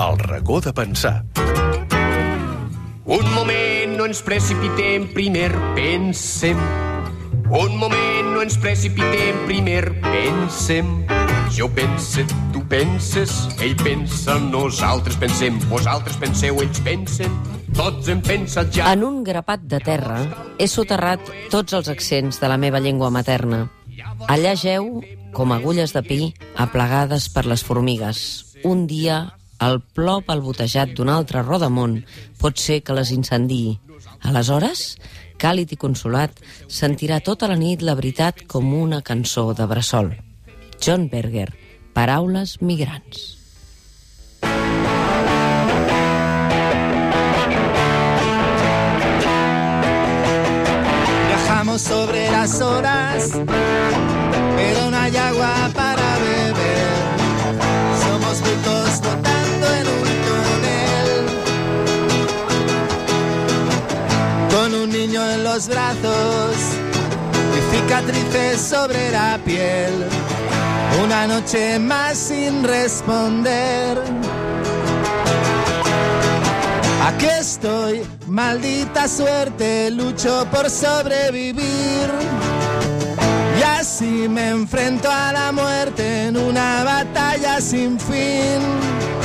El racó de pensar. Un moment, no ens precipitem, primer pensem. Un moment, no ens precipitem, primer pensem. Jo pense, tu penses, ell pensa, nosaltres pensem, vosaltres penseu, ells pensen, tots hem pensat ja. En un grapat de terra he soterrat tots els accents de la meva llengua materna. Allà geu, com agulles de pi, aplegades per les formigues. Un dia, el plop albotejat d'un altre rodamont pot ser que les incendiï. Aleshores, càlid i consolat, sentirà tota la nit la veritat com una cançó de bressol. John Berger, Paraules migrants. Viajamos sobre las horas, los brazos y cicatrices sobre la piel. Una noche más sin responder. Aquí estoy, maldita suerte, lucho por sobrevivir. Y así me enfrento a la muerte en una batalla sin fin.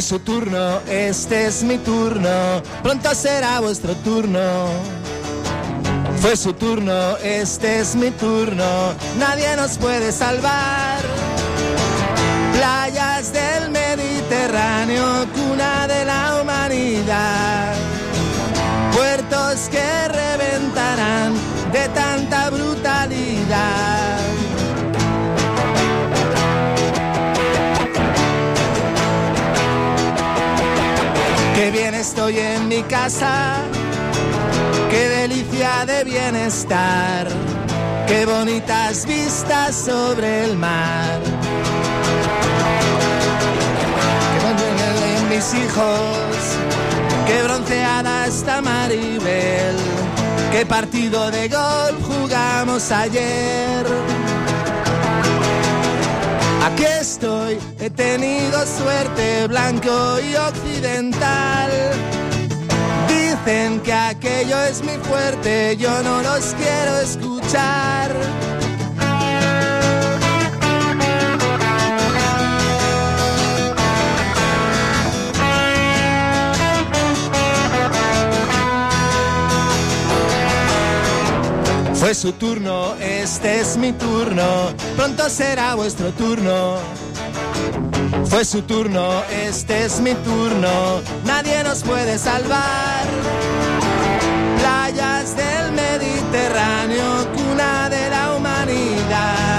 Fue su turno, este es mi turno, pronto será vuestro turno. Fue su turno, este es mi turno, nadie nos puede salvar. Playas del Mediterráneo, cuna de la humanidad. Puertos que reventarán de tanta brutalidad. Bien estoy en mi casa, qué delicia de bienestar, qué bonitas vistas sobre el mar. Qué en mis hijos, qué bronceada está Maribel, qué partido de golf jugamos ayer. Aquí estoy, he tenido suerte blanco y occidental. Dicen que aquello es mi fuerte, yo no los quiero escuchar. Fue su turno, este es mi turno, pronto será vuestro turno. Fue su turno, este es mi turno, nadie nos puede salvar. Playas del Mediterráneo, cuna de la humanidad.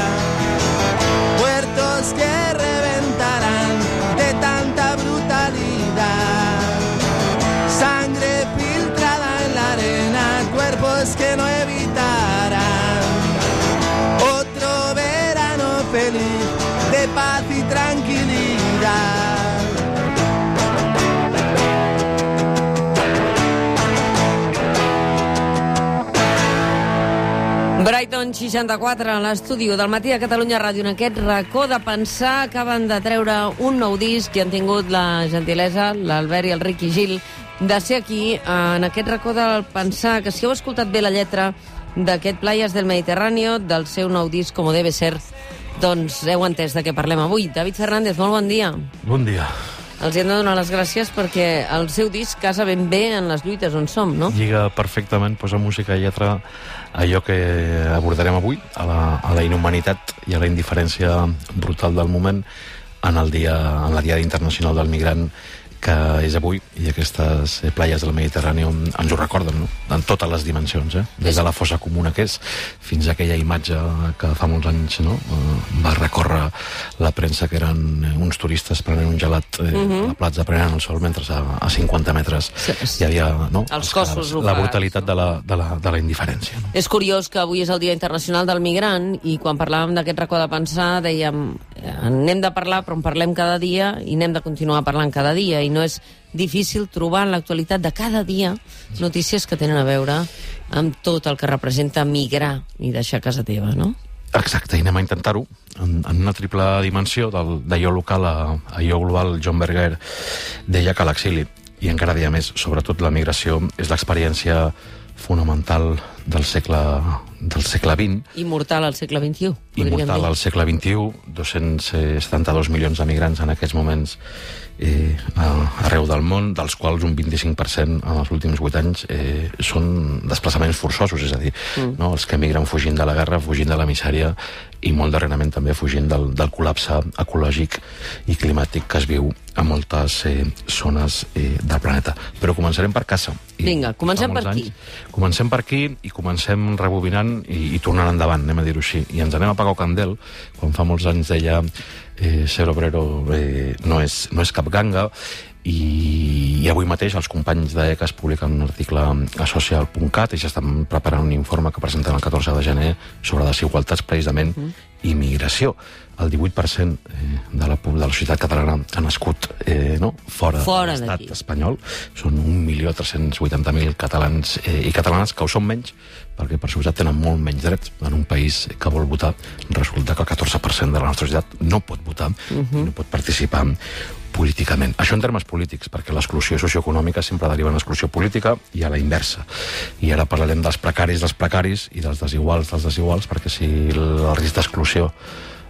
Brighton 64, a l'estudi del matí a Catalunya Ràdio. En aquest racó de pensar acaben de treure un nou disc i han tingut la gentilesa, l'Albert i el Ricky Gil, de ser aquí, en aquest racó del pensar, que si heu escoltat bé la lletra d'aquest Playas del Mediterráneo, del seu nou disc, com debe ser, doncs heu entès de què parlem avui. David Fernández, molt bon dia. Bon dia. Els hem de donar les gràcies perquè el seu disc casa ben bé en les lluites on som, no? Lliga perfectament, posa música i lletra allò que abordarem avui, a la, a la inhumanitat i a la indiferència brutal del moment en el dia, en la Diada Internacional del Migrant que és avui, i aquestes eh, playes del Mediterrani ens ho recorden, no? en totes les dimensions, eh? des de la fossa comuna que és fins a aquella imatge que fa molts anys no? eh, va recórrer la premsa que eren eh, uns turistes prenent un gelat eh, uh -huh. a la platja prenent el sol mentre a, a 50 metres Sí, sí. hi havia no? Els cossos la locals, brutalitat de la, de la, de la indiferència. No? És curiós que avui és el Dia Internacional del Migrant i quan parlàvem d'aquest racó de pensar dèiem n'hem de parlar, però en parlem cada dia i n'hem de continuar parlant cada dia, i no és difícil trobar en l'actualitat de cada dia notícies que tenen a veure amb tot el que representa migrar i deixar casa teva, no? Exacte, i anem a intentar-ho en, en una triple dimensió d'allò local a allò global. John Berger deia que l'exili, i encara dia més, sobretot la migració, és l'experiència fonamental del segle, del segle XX. Immortal al segle XXI, Immortal al segle XXI, 272 milions de migrants en aquests moments eh, arreu del món, dels quals un 25% en els últims 8 anys eh, són desplaçaments forçosos, és a dir, mm. no, els que emigren fugint de la guerra, fugint de la misèria i molt darrerament també fugint del, del col·lapse ecològic i climàtic que es viu a moltes eh, zones eh, del planeta. Però començarem per casa. I, Vinga, comencem per anys, aquí. Comencem per aquí i comencem rebobinant i, i tornant endavant, anem a dir-ho així. I ens anem a pagar Candel, quan fa molts anys deia eh, ser obrero eh, no, és, no és cap ganga i, i avui mateix els companys d'ECAS publiquen un article a social.cat i ja estan preparant un informe que presenten el 14 de gener sobre desigualtats precisament mm. i migració. El 18% eh, de la, de la societat catalana ha nascut eh, no? fora, fora de l'estat espanyol. Són 1.380.000 catalans eh, i catalanes que ho són menys perquè per suposat tenen molt menys drets en un país que vol votar. Resulta que el 14% de la nostra societat no pot votar, uh -huh. i no pot participar políticament. Això en termes polítics, perquè l'exclusió socioeconòmica sempre deriva en l'exclusió política i a la inversa. I ara parlarem dels precaris dels precaris i dels desiguals dels desiguals, perquè si el risc d'exclusió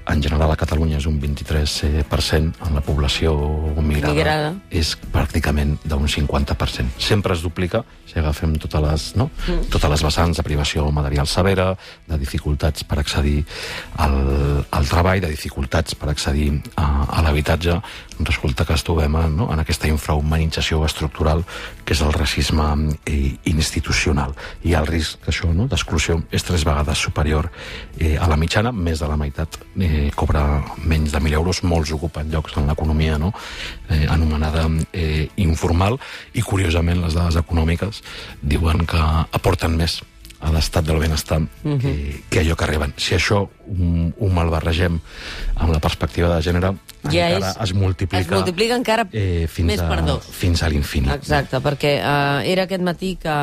en general a Catalunya és un 23% en la població migrada, migrada. és pràcticament d'un 50%. Sempre es duplica si agafem totes les, no? mm. totes les vessants de privació material severa, de dificultats per accedir al, al treball, de dificultats per accedir a, a l'habitatge, resulta que es trobem en, no? en aquesta infrahumanització estructural que és el racisme eh, institucional. I el risc això, no? d'exclusió és tres vegades superior eh, a la mitjana, més de la meitat eh, cobra menys de 1.000 euros, molts ocupen llocs en l'economia no? eh, anomenada eh, informal, i curiosament les dades econòmiques diuen que aporten més a l'estat del benestar uh -huh. que, que allò que reben. Si això ho, ho malbarregem amb la perspectiva de gènere, ja encara és, es multiplica, es multiplica encara eh, fins, més a, per dos. fins a l'infinit. Exacte, perquè eh, era aquest matí que,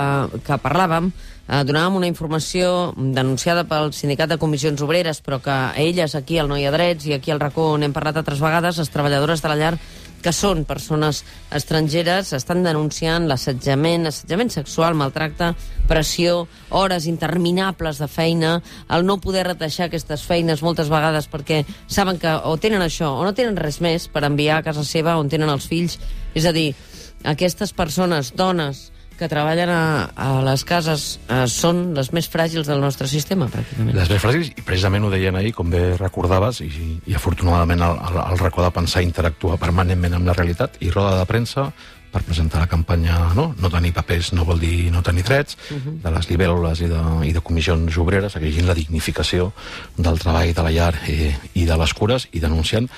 que parlàvem, eh, donàvem una informació denunciada pel Sindicat de Comissions Obreres, però que elles aquí al No hi ha drets i aquí al racó n'hem parlat altres vegades, les treballadores de la llar que són persones estrangeres, estan denunciant l'assetjament, assetjament sexual, maltracte, pressió, hores interminables de feina, el no poder reteixar aquestes feines moltes vegades perquè saben que o tenen això o no tenen res més per enviar a casa seva on tenen els fills. És a dir, aquestes persones, dones, que treballen a, a les cases eh, són les més fràgils del nostre sistema, pràcticament. Les més fràgils, i precisament ho deien ahir, com bé recordaves, i, i afortunadament el, el, el racó de pensar interactua permanentment amb la realitat, i roda de premsa, per presentar la campanya no, no tenir papers no vol dir no tenir drets, uh mhm. -huh. de les libèl·lules i, de, i de comissions obreres, exigint la dignificació del treball de la llar eh, i de les cures i denunciant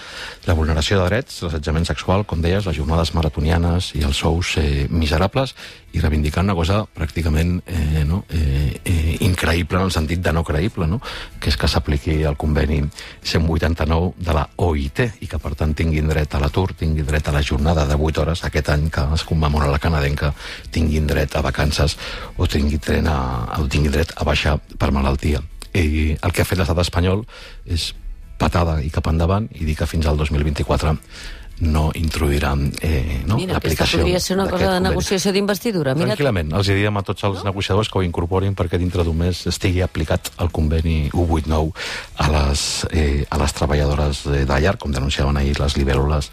la vulneració de drets, l'assetjament sexual, com deies, les jornades maratonianes i els sous eh, miserables i reivindicant una cosa pràcticament eh, no, eh, eh, increïble en el sentit de no creïble, no? que és que s'apliqui el conveni 189 de la OIT i que per tant tinguin dret a l'atur, tinguin dret a la jornada de 8 hores aquest any que es commemora la canadenca tinguin dret a vacances o tinguin dret a, o tinguin dret a baixar per malaltia. I el que ha fet l'estat espanyol és patada i cap endavant i dir que fins al 2024 no introduiran eh, no, l'aplicació podria ser una cosa de negociació d'investidura. Tranquil·lament, els diríem a tots els no? negociadors que ho incorporin perquè dintre d'un mes estigui aplicat el conveni 189 a les, eh, a les treballadores de, llar, com denunciaven ahir les libèl·lules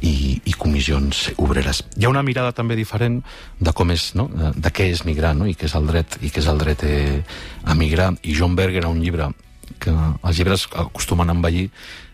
i, i comissions obreres. Hi ha una mirada també diferent de com és, no? de, de què és migrar no? i què és el dret i què és el dret eh, a migrar. I John Berger, un llibre que els llibres acostumen a envellir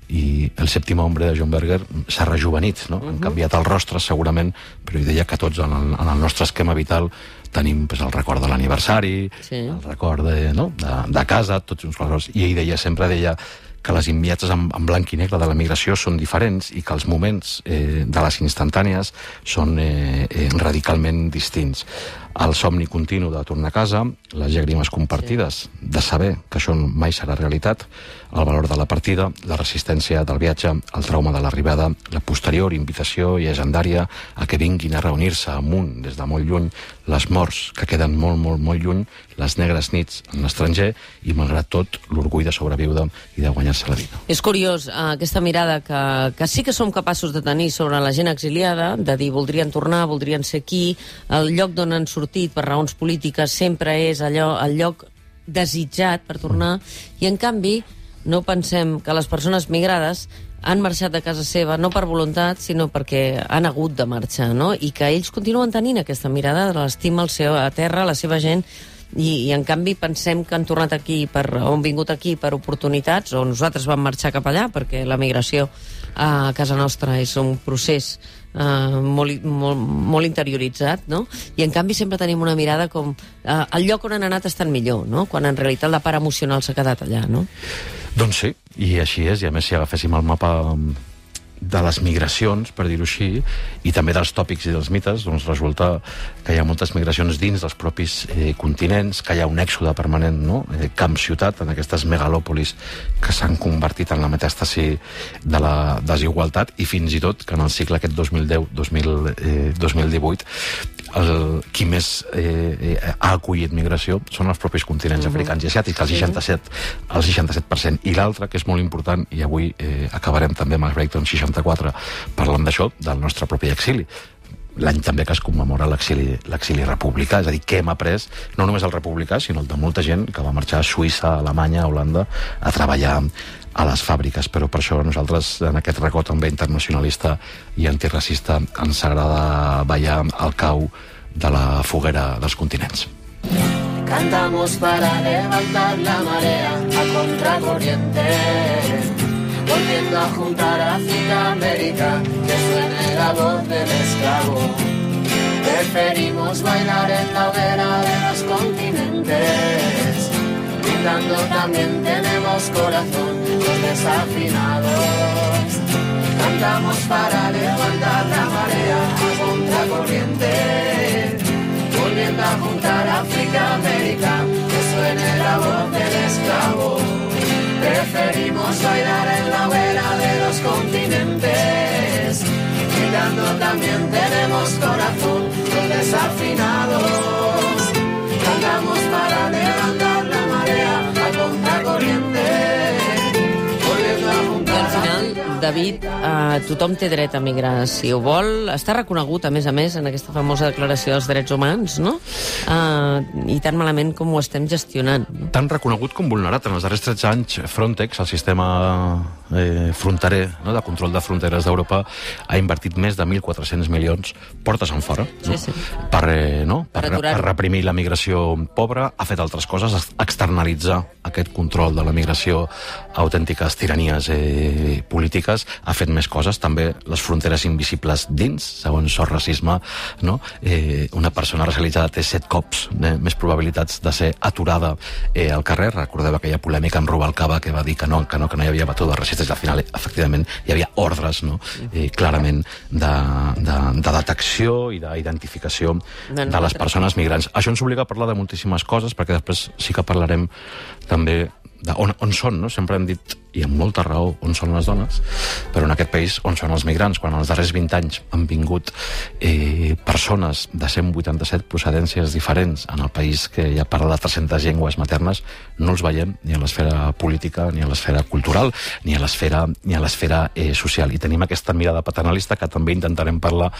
i el sèptim hombre de John Berger s'ha rejuvenit, no? Uh -huh. Han mhm. canviat el rostre segurament, però hi deia que tots en el, en el nostre esquema vital tenim pues, el record de l'aniversari, sí. el record de, no? de, de casa, tots uns coses. I ell deia, sempre deia que les imatges en, en blanc i negre de la migració són diferents i que els moments eh, de les instantànies són eh, eh, radicalment distints. El somni continu de tornar a casa, les llàgrimes compartides, sí. de saber que això mai serà realitat, el valor de la partida, la resistència del viatge, el trauma de l'arribada, la posterior invitació llegendària a que vinguin a reunir-se amunt des de molt lluny, les morts que queden molt, molt, molt lluny, les negres nits en l'estranger i, malgrat tot, l'orgull de sobreviure i de guanyar-se la vida. És curiós, eh, aquesta mirada que, que sí que som capaços de tenir sobre la gent exiliada, de dir voldrien tornar, voldrien ser aquí, el lloc d'on han sortit per raons polítiques sempre és allò, el lloc desitjat per tornar, i en canvi no pensem que les persones migrades han marxat de casa seva no per voluntat, sinó perquè han hagut de marxar, no? I que ells continuen tenint aquesta mirada de l'estima al seu, a terra, a la seva gent, i, i en canvi pensem que han tornat aquí per, o han vingut aquí per oportunitats o nosaltres vam marxar cap allà perquè la migració a casa nostra és un procés uh, molt, molt, molt interioritzat, no? I en canvi sempre tenim una mirada com uh, el lloc on han anat estan millor, no? Quan en realitat la part emocional s'ha quedat allà, no? Doncs sí, i així és, i a més si agaféssim el mapa de les migracions, per dir-ho així, i també dels tòpics i dels mites, doncs resulta que hi ha moltes migracions dins dels propis eh, continents, que hi ha un èxode permanent, no? Eh, camp-ciutat, en aquestes megalòpolis que s'han convertit en la metàstasi de la desigualtat, i fins i tot que en el cicle aquest 2010-2018 el, qui més eh, eh, ha acollit migració són els propis continents uh. -huh. africans i asiàtics, el 67, el 67%. I l'altre, que és molt important, i avui eh, acabarem també amb el Breakdown 64 parlant d'això, del nostre propi exili, l'any també que es commemora l'exili republicà, és a dir, què hem après, no només el republicà, sinó el de molta gent que va marxar a Suïssa, a Alemanya, a Holanda, a treballar a les fàbriques, però per això nosaltres en aquest record també internacionalista i antiracista ens agrada ballar al cau de la foguera dels continents. Cantamos para levantar la marea a contracorriente, volviendo a juntar África, América, que suene la voz del esclavo. Preferimos bailar en la hoguera de los continentes, gritando también tenemos corazón, los desafinados. Cantamos para levantar la marea a contracorriente, volviendo a juntar África, América, que suene la voz del esclavo. Preferimos bailar en la hoguera de los continentes, gritando también tenemos corazón, desafinados. David, eh, tothom té dret a migrar si ho vol. Està reconegut, a més a més, en aquesta famosa declaració dels drets humans, no? Eh, I tan malament com ho estem gestionant. No? Tan reconegut com vulnerat. En els darrers 13 anys, Frontex, el sistema eh, fronterer no, de control de fronteres d'Europa, ha invertit més de 1.400 milions portes en fora no? Sí, sí. Per, eh, no? per, Per per, reprimir la migració pobra. Ha fet altres coses, externalitzar aquest control de la migració a autèntiques tiranies eh, polítiques polítiques, ha fet més coses, també les fronteres invisibles dins, segons el racisme, no? eh, una persona racialitzada té set cops eh, més probabilitats de ser aturada eh, al carrer. Recordeu aquella polèmica amb Rubalcaba que va dir que no, que no, que no hi havia batuda racistes i al final, efectivament, hi havia ordres no? eh, clarament de, de, de detecció i d'identificació de les persones migrants. Això ens obliga a parlar de moltíssimes coses, perquè després sí que parlarem també de on, on són, no? Sempre hem dit, i amb molta raó, on són les dones, però en aquest país on són els migrants, quan els darrers 20 anys han vingut eh, persones de 187 procedències diferents en el país que ja parla de 300 llengües maternes, no els veiem ni a l'esfera política, ni a l'esfera cultural, ni a l'esfera ni a l'esfera eh, social. I tenim aquesta mirada paternalista que també intentarem parlar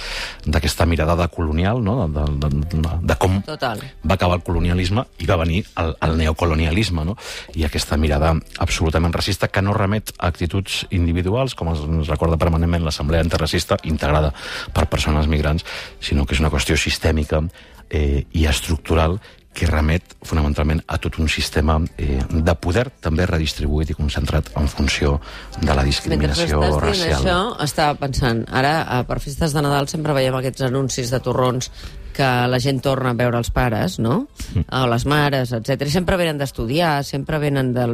d'aquesta mirada de colonial, no? de, de, de, de com Total. va acabar el colonialisme i va venir el, el neocolonialisme, no? I aquesta mirada absolutament racista que no remet a actituds individuals, com ens recorda permanentment l'Assemblea Antiracista, integrada per persones migrants, sinó que és una qüestió sistèmica eh, i estructural que remet fonamentalment a tot un sistema eh, de poder també redistribuït i concentrat en funció de la discriminació Mentre racial. això, estava pensant, ara per festes de Nadal sempre veiem aquests anuncis de torrons que la gent torna a veure els pares, no? Mm. O les mares, etc. I sempre venen d'estudiar, sempre venen de,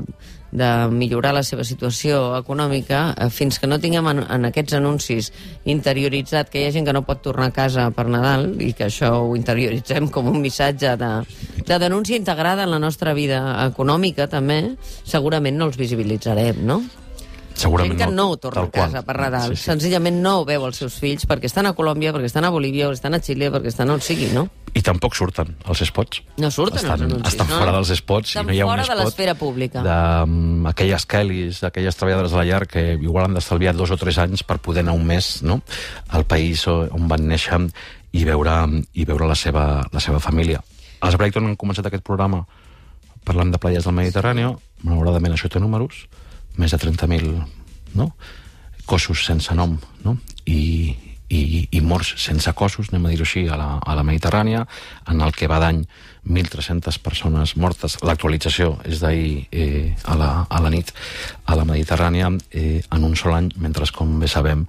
de millorar la seva situació econòmica, eh, fins que no tinguem en, en aquests anuncis interioritzat que hi ha gent que no pot tornar a casa per Nadal i que això ho interioritzem com un missatge de, de denúncia integrada en la nostra vida econòmica, també, segurament no els visibilitzarem, no? Segurament Gent que no torna tal a casa qual. per Nadal. Sí, sí. Senzillament no veu els seus fills perquè estan a Colòmbia, perquè estan a Bolívia, perquè estan a Xile, perquè estan on sigui, no? I tampoc surten els spots. No surten estan, els anuncis, Estan no? fora dels spots Estan i no hi ha fora un de l'esfera pública. d'aquelles Kellys, d'aquelles treballadores de la llar que igual han d'estalviar dos o tres anys per poder anar un mes no? al país on van néixer i veure, i veure la, seva, la seva família. Els Brighton han començat aquest programa parlant de playes del Mediterrani, malauradament això té números, més de 30.000 no? cossos sense nom no? I, i, i morts sense cossos, anem a dir-ho així, a la, a la Mediterrània, en el que va d'any 1.300 persones mortes. L'actualització és d'ahir eh, a, la, a la nit a la Mediterrània eh, en un sol any, mentre, com bé sabem,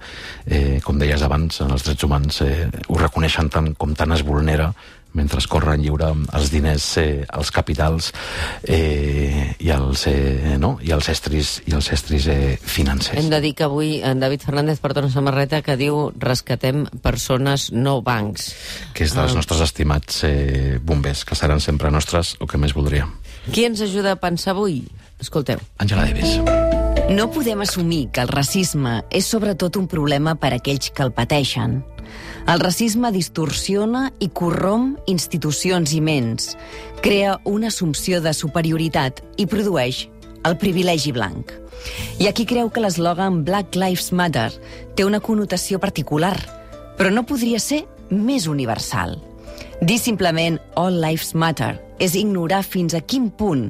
eh, com deies abans, en els drets humans eh, ho reconeixen tant com tant es vulnera mentre es corren lliure els diners, eh, els capitals eh, i, els, eh, no? I els estris, i els estris eh, financers. Hem de dir que avui en David Fernández porta una samarreta que diu rescatem persones, no bancs. que és dels Ah. nostres estimats eh, bombers, que seran sempre nostres o que més voldríem. Qui ens ajuda a pensar avui? Escolteu. Àngela Davis. No podem assumir que el racisme és sobretot un problema per a aquells que el pateixen. El racisme distorsiona i corromp institucions i ments, crea una assumpció de superioritat i produeix el privilegi blanc. Hi ha qui creu que l'eslògan Black Lives Matter té una connotació particular, però no podria ser més universal. Dir simplement All Lives Matter és ignorar fins a quin punt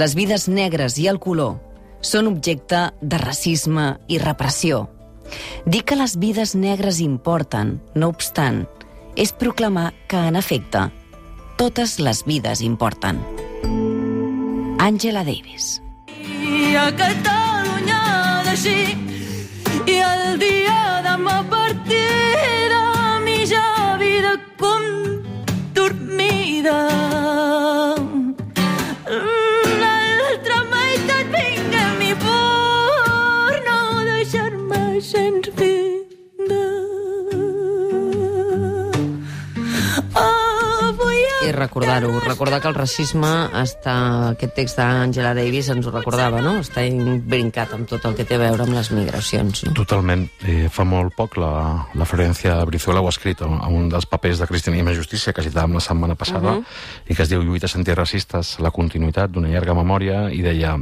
les vides negres i el color són objecte de racisme i repressió. Dir que les vides negres importen, no obstant, és proclamar que, en efecte, totes les vides importen. Angela Davis. I a Catalunya d'així i el dia demà partida mitja vida com dormida recordar-ho, recordar que el racisme està... Aquest text d'Angela Davis ens ho recordava, no? Està brincat amb tot el que té a veure amb les migracions. No? Totalment. Eh, fa molt poc la, la Florencia Brizuela ho ha escrit a, a un dels papers de Cristianisme i Justícia que citàvem la setmana passada uh -huh. i que es diu Lluites antiracistes, la continuïtat d'una llarga memòria i deia,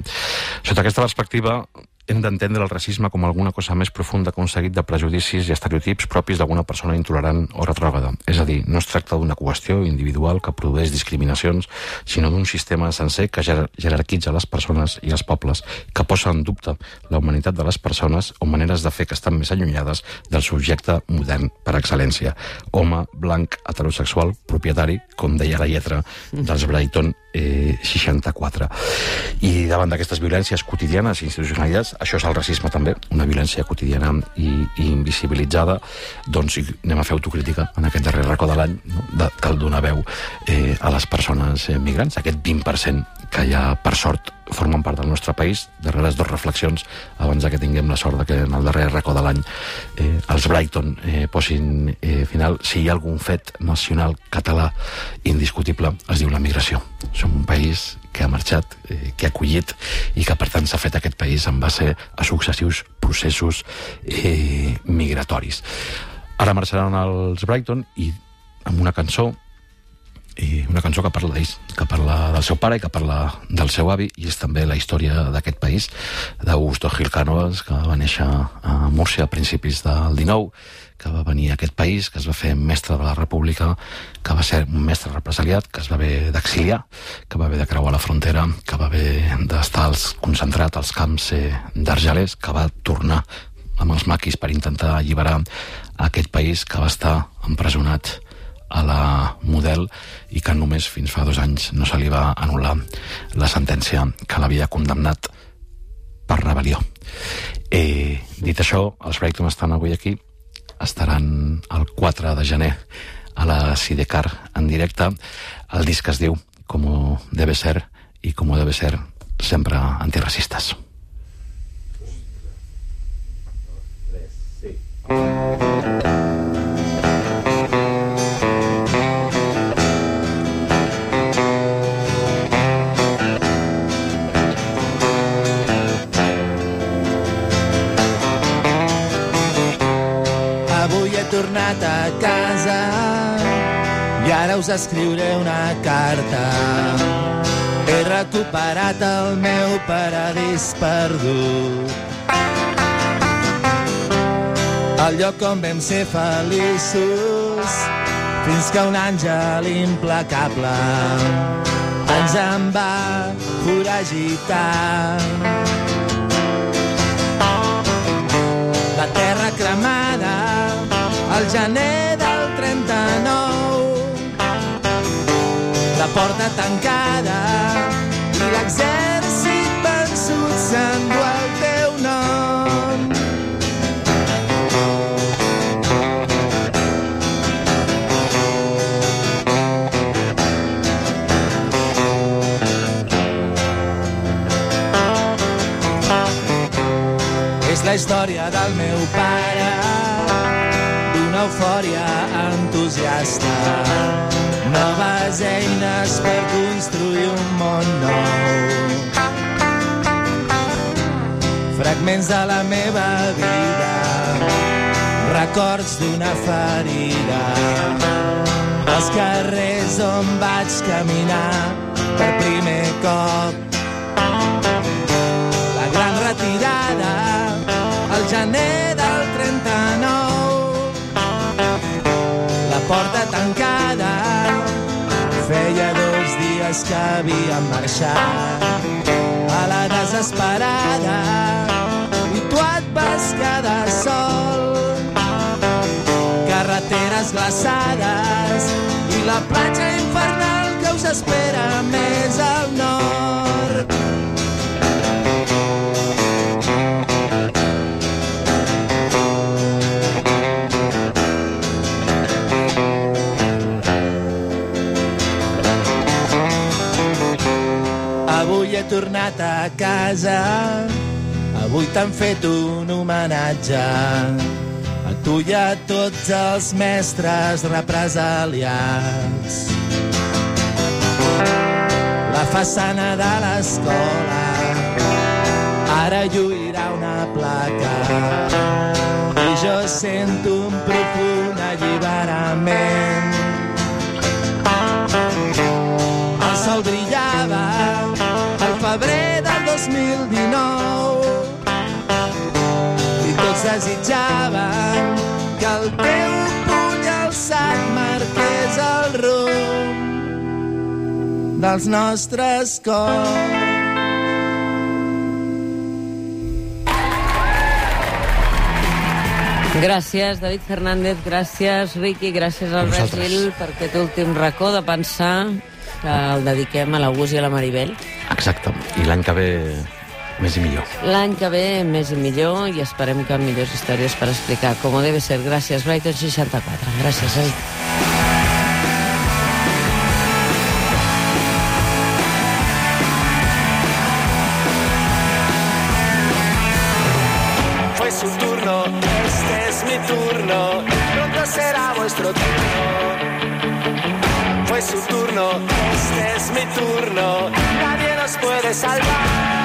sota aquesta perspectiva hem d'entendre el racisme com alguna cosa més profunda que un seguit de prejudicis i estereotips propis d'alguna persona intolerant o retrògrada. És a dir, no es tracta d'una qüestió individual que produeix discriminacions, sinó d'un sistema sencer que jer jerarquitza les persones i els pobles, que posa en dubte la humanitat de les persones o maneres de fer que estan més allunyades del subjecte modern per excel·lència. Home, blanc, heterosexual, propietari, com deia la lletra dels Brighton eh, 64. I davant d'aquestes violències quotidianes i institucionalitzades, això és el racisme també, una violència quotidiana i, i invisibilitzada, doncs anem a fer autocrítica en aquest darrer racó de l'any, no? de, cal donar veu eh, a les persones eh, migrants, aquest 20% que ja, per sort, formen part del nostre país, darreres dues reflexions, abans que tinguem la sort de que en el darrer racó de l'any eh, els Brighton eh, posin eh, final, si hi ha algun fet nacional català indiscutible, es diu la migració. Som un país que ha marxat, eh, que ha acollit i que per tant s'ha fet aquest país en base a successius processos eh, migratoris. Ara marxaran els Brighton i amb una cançó i una cançó que parla d'ells, que parla del seu pare i que parla del seu avi, i és també la història d'aquest país, d'Augusto Gil Cánovas, que va néixer a Múrcia a principis del 19, que va venir a aquest país, que es va fer mestre de la República, que va ser un mestre represaliat, que es va haver d'exiliar, que va haver de creuar la frontera, que va haver d'estar concentrat als camps eh, d'Argelers, que va tornar amb els maquis per intentar alliberar aquest país que va estar empresonat a la Model i que només fins fa dos anys no se li va anul·lar la sentència que l'havia condemnat per rebel·lió. Eh, dit això, els Brighton estan avui aquí, estaran el 4 de gener a la Sidecar en directe. El disc es diu Como debe ser i Como debe ser sempre antiracistes. Avui us escriuré una carta. He recuperat el meu paradís perdut. El lloc on vam ser feliços fins que un àngel implacable ens en va foragitar. La terra cremada al gener del porta tancada i l'exèrcit vençut s'endú el teu nom És la història del meu pare, d'una eufòria entusiasta. Noves eines per construir un món nou. Fragments de la meva vida, records d'una ferida. Els carrers on vaig caminar per primer cop la gran retirada al gener del 39 la porta tancada dies que havíem marxat a la desesperada. I tu et vas quedar sol. Carreteres glaçades i la platja infernal que us espera més al nord Avui he tornat a casa, avui t'han fet un homenatge. A tu i a tots els mestres represaliats. La façana de l'escola ara lluirà una placa i jo sento un profund alliberament. 2019 i tots desitjaven que el teu puny alçat marqués el rumb dels nostres cors. Gràcies, David Fernández, gràcies, Riqui, gràcies, Albert. Gil, per aquest últim racó de pensar que el dediquem a l'August i a la Maribel. Exacte. I l'any que ve més i millor. L'any que ve més i millor i esperem que amb millors històries per explicar com debe ser. Gràcies, Brighton 64. Gràcies, David. Es mi turno, nadie nos puede salvar.